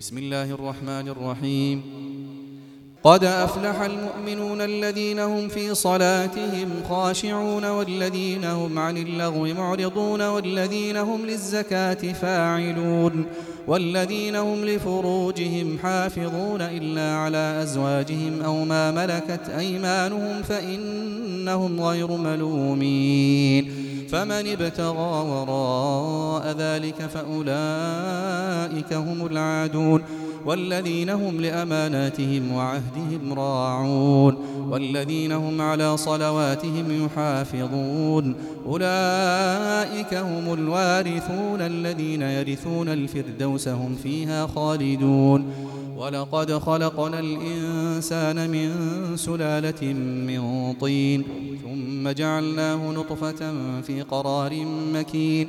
بسم الله الرحمن الرحيم. قد أفلح المؤمنون الذين هم في صلاتهم خاشعون والذين هم عن اللغو معرضون والذين هم للزكاة فاعلون والذين هم لفروجهم حافظون إلا على أزواجهم أو ما ملكت أيمانهم فإنهم غير ملومين. فمن ابتغى وراء ذلك فأولئك هم العادون والذين هم لأماناتهم وعهدهم راعون والذين هم على صلواتهم يحافظون أولئك هم الوارثون الذين يرثون الفردوس هم فيها خالدون ولقد خلقنا الإنسان من سلالة من طين ثم جعلناه نطفة في قرار مكين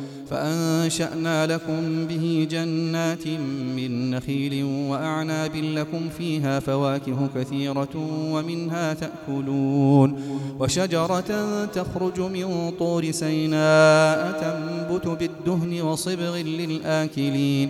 فأنشأنا لكم به جنات من نخيل وأعناب لكم فيها فواكه كثيرة ومنها تأكلون وشجرة تخرج من طور سيناء تنبت بالدهن وصبغ للآكلين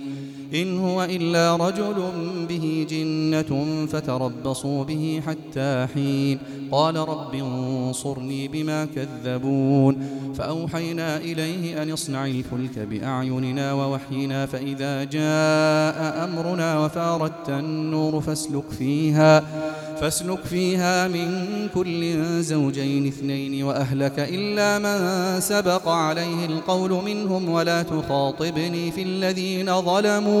إن هو إلا رجل به جنة فتربصوا به حتى حين. قال رب انصرني بما كذبون. فأوحينا إليه أن اصنع الفلك بأعيننا ووحينا فإذا جاء أمرنا وفاردت النور فاسلك فيها فاسلك فيها من كل زوجين اثنين وأهلك إلا من سبق عليه القول منهم. ولا تخاطبني في الذين ظلموا.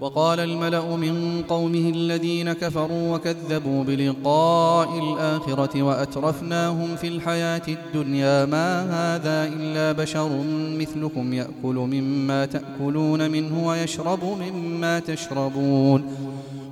وقال الملأ من قومه الذين كفروا وكذبوا بلقاء الآخرة وأترفناهم في الحياة الدنيا ما هذا إلا بشر مثلكم يأكل مما تأكلون منه ويشرب مما تشربون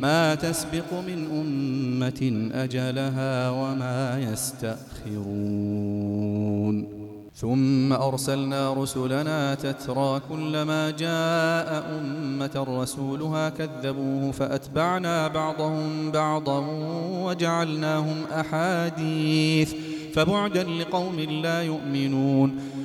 ما تسبق من أمة أجلها وما يستأخرون. ثم أرسلنا رسلنا تترى كلما جاء أمة رسولها كذبوه فأتبعنا بعضهم بعضا وجعلناهم أحاديث فبعدا لقوم لا يؤمنون.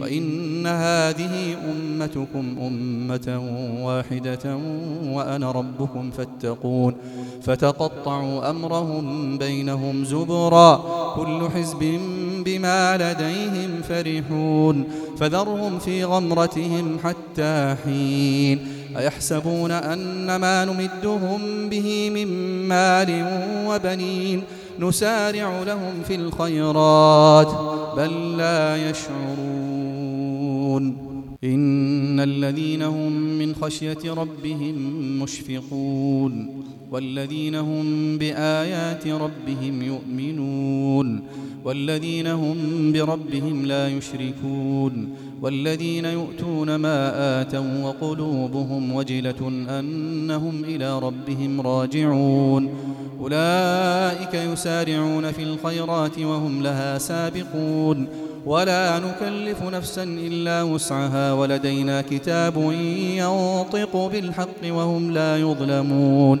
وإن هذه أمتكم أمة واحدة وأنا ربكم فاتقون. فتقطعوا أمرهم بينهم زبرا. كل حزب بما لديهم فرحون. فذرهم في غمرتهم حتى حين. أيحسبون أن ما نمدهم به من مال وبنين؟ نسارع لهم في الخيرات. بل لا يشعرون. إن الذين هم من خشية ربهم مشفقون. والذين هم بآيات ربهم يؤمنون والذين هم بربهم لا يشركون والذين يؤتون ما آتوا وقلوبهم وجلة أنهم إلى ربهم راجعون أولئك يسارعون في الخيرات وهم لها سابقون ولا نكلف نفسا إلا وسعها ولدينا كتاب ينطق بالحق وهم لا يظلمون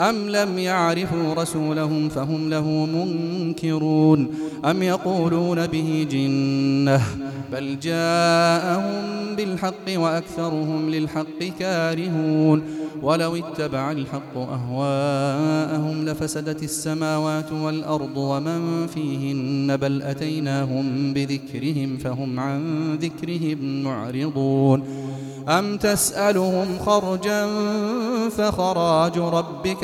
أم لم يعرفوا رسولهم فهم له منكرون أم يقولون به جنة بل جاءهم بالحق وأكثرهم للحق كارهون ولو اتبع الحق أهواءهم لفسدت السماوات والأرض ومن فيهن بل أتيناهم بذكرهم فهم عن ذكرهم معرضون أم تسألهم خرجا فخراج ربك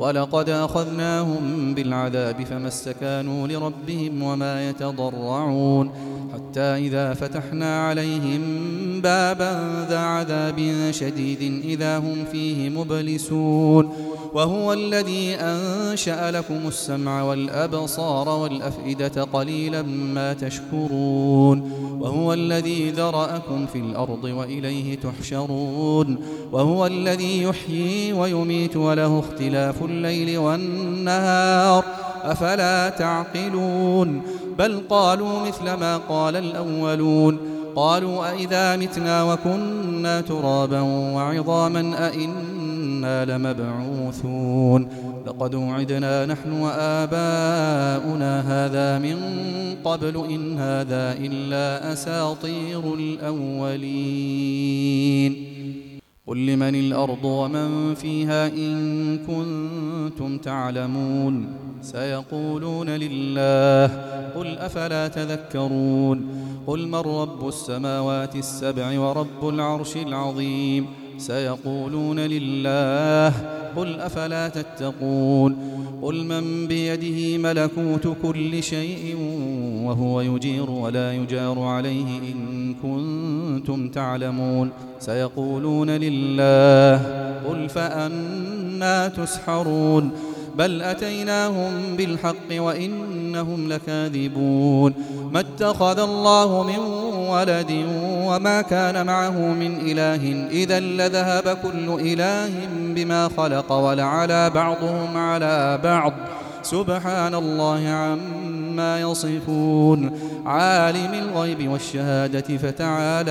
ولقد أخذناهم بالعذاب فما استكانوا لربهم وما يتضرعون حتى إذا فتحنا عليهم بابا ذا عذاب شديد إذا هم فيه مبلسون. وهو الذي أنشأ لكم السمع والأبصار والأفئدة قليلا ما تشكرون. وهو الذي ذرأكم في الأرض وإليه تحشرون. وهو الذي يحيي ويميت وله اختلاف الليل والنهار. أفلا تعقلون؟ بل قالوا مثل ما قال الأولون. قالوا أئذا متنا وكنا ترابا وعظاما أئنا لمبعوثون لقد وعدنا نحن وآباؤنا هذا من قبل إن هذا إلا أساطير الأولين قل لمن الأرض ومن فيها إن كنتم تعلمون سيقولون لله قل أفلا تذكرون قل من رب السماوات السبع ورب العرش العظيم سيقولون لله قل أفلا تتقون قل من بيده ملكوت كل شيء وهو يجير ولا يجار عليه إن كنتم تعلمون. سيقولون لله قل فأنا تسحرون. بل أتيناهم بالحق وإنهم لكاذبون. ما اتخذ الله من ولد وما كان معه من إله. إذا لذهب كل إله بما خلق ولعلى بعضهم على بعض. سبحان الله عما يصفون. عالم الغيب والشهادة فتعالى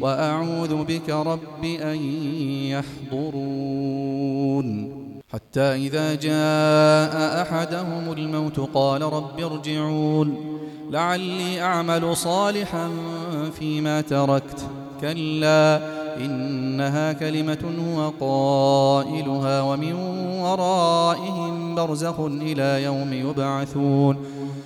وأعوذ بك رب أن يحضرون. حتى إذا جاء أحدهم الموت قال رب ارجعون. لعلي أعمل صالحا فيما تركت. كلا إنها كلمة هو قائلها ومن ورائهم برزخ إلى يوم يبعثون.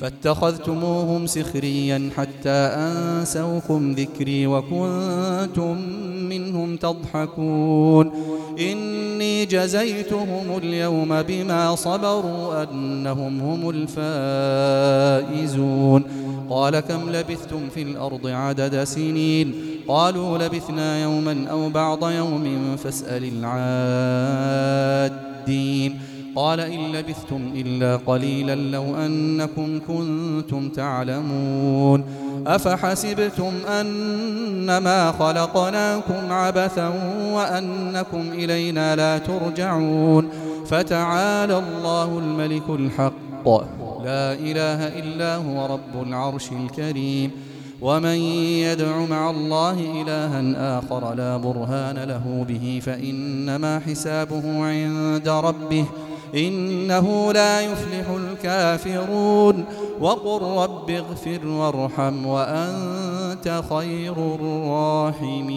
فاتخذتموهم سخريا حتى أنسوكم ذكري وكنتم منهم تضحكون. إني جزيتهم اليوم بما صبروا أنهم هم الفائزون. قال كم لبثتم في الأرض عدد سنين؟ قالوا لبثنا يوما أو بعض يوم فاسأل العادين. قال إن لبثتم إلا قليلا لو أنكم كنتم تعلمون أفحسبتم أنما خلقناكم عبثا وأنكم إلينا لا ترجعون فتعالى الله الملك الحق لا إله إلا هو رب العرش الكريم ومن يدع مع الله إلها آخر لا برهان له به فإنما حسابه عند ربه إنه لا يفلح الكافرون. وقل رب اغفر وارحم وأنت خير الراحمين.